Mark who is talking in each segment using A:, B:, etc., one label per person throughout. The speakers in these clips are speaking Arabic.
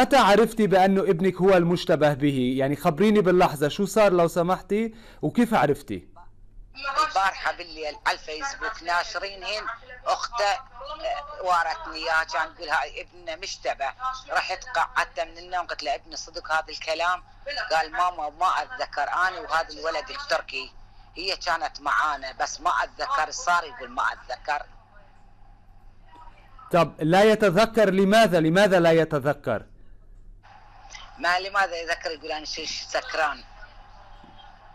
A: متى عرفتي بأنه ابنك هو المشتبه به؟ يعني خبريني باللحظة شو صار لو سمحتي؟ وكيف عرفتي؟
B: البارحة بالليل على الفيسبوك ناشرين هن أخته آه، وارتني اياه كان تقول هاي ابننا مشتبه. رحت قعدت من النوم قلت له ابني صدق هذا الكلام؟ قال ماما ما أتذكر أنا وهذا الولد التركي. هي كانت معانا بس ما أتذكر صار يقول ما أتذكر.
A: طب لا يتذكر لماذا؟ لماذا لا يتذكر؟
B: ما لماذا يذكر يقول أنا سكران.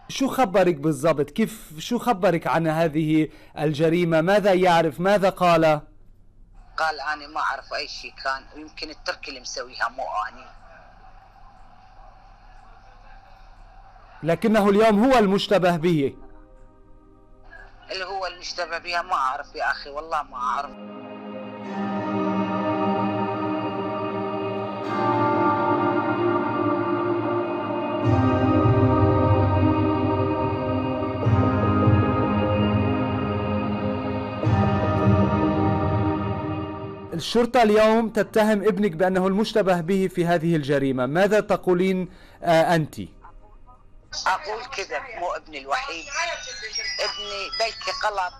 A: شو خبرك بالضبط؟ كيف شو خبرك عن هذه الجريمة؟ ماذا يعرف؟ ماذا قال؟
B: قال أنا ما أعرف أي شيء كان ويمكن التركي اللي مسويها مو أني.
A: لكنه اليوم هو المشتبه به.
B: اللي هو المشتبه بها ما أعرف يا أخي والله ما أعرف.
A: الشرطة اليوم تتهم ابنك بأنه المشتبه به في هذه الجريمة. ماذا تقولين آه أنت؟
B: أقول كذا مو ابني الوحيد. ابني بلكي غلط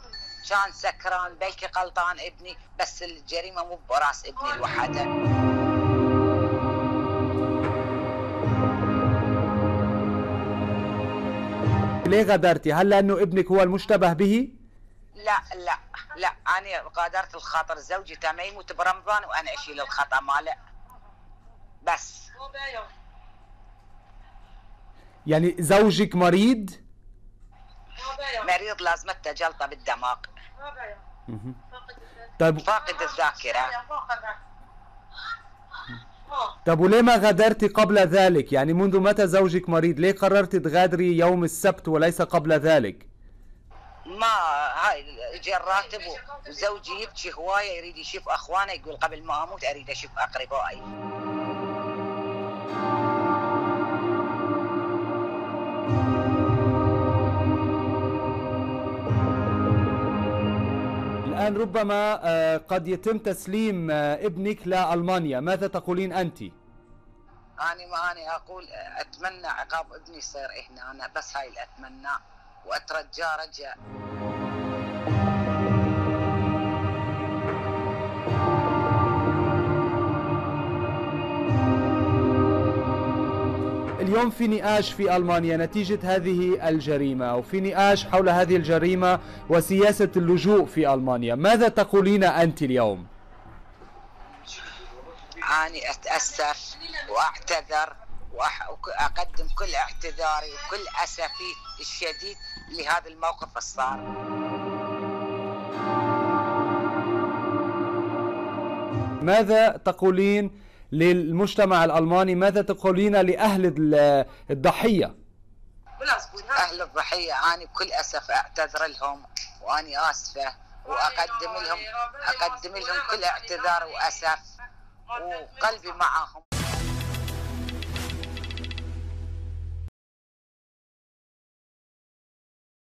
B: كان سكران بلكي غلطان ابني بس الجريمة مو براس ابني الوحدة.
A: ليه غدرتي هل لأنه ابنك هو المشتبه به؟
B: لا لا لا أنا غادرت الخاطر زوجي ما يموت برمضان وأنا أشيل الخطأ ماله. بس.
A: يعني زوجك مريض؟
B: مريض لازمته جلطه بالدماغ.
A: طيب.
B: فاقد الذاكرة.
A: طب وليه ما غادرتي قبل ذلك؟ يعني منذ متى زوجك مريض؟ ليه قررتي تغادري يوم السبت وليس قبل ذلك؟
B: ما هاي جاء الراتب وزوجي يبكي هواية يريد يشوف أخوانه يقول قبل ما أموت أريد أشوف أقربائي.
A: الآن ربما آه، قد يتم تسليم آه، ابنك لألمانيا. ماذا تقولين أنت؟
B: أنا ما أنا أقول أتمنى عقاب ابني يصير هنا. أنا بس هاي اللي اتمناه واترجاه رجاء
A: اليوم في نقاش في ألمانيا نتيجة هذه الجريمة وفي نقاش حول هذه الجريمة وسياسة اللجوء في ألمانيا ماذا تقولين أنت اليوم؟
B: اني أتأسف وأعتذر وأقدم كل اعتذاري وكل أسفي الشديد لهذا الموقف الصار
A: ماذا تقولين للمجتمع الألماني؟ ماذا تقولين لأهل ال- الضحية؟
B: أهل الضحية اني بكل أسف أعتذر لهم واني آسفة وأقدم لهم أقدم لهم كل اعتذار وأسف وقلبي معهم.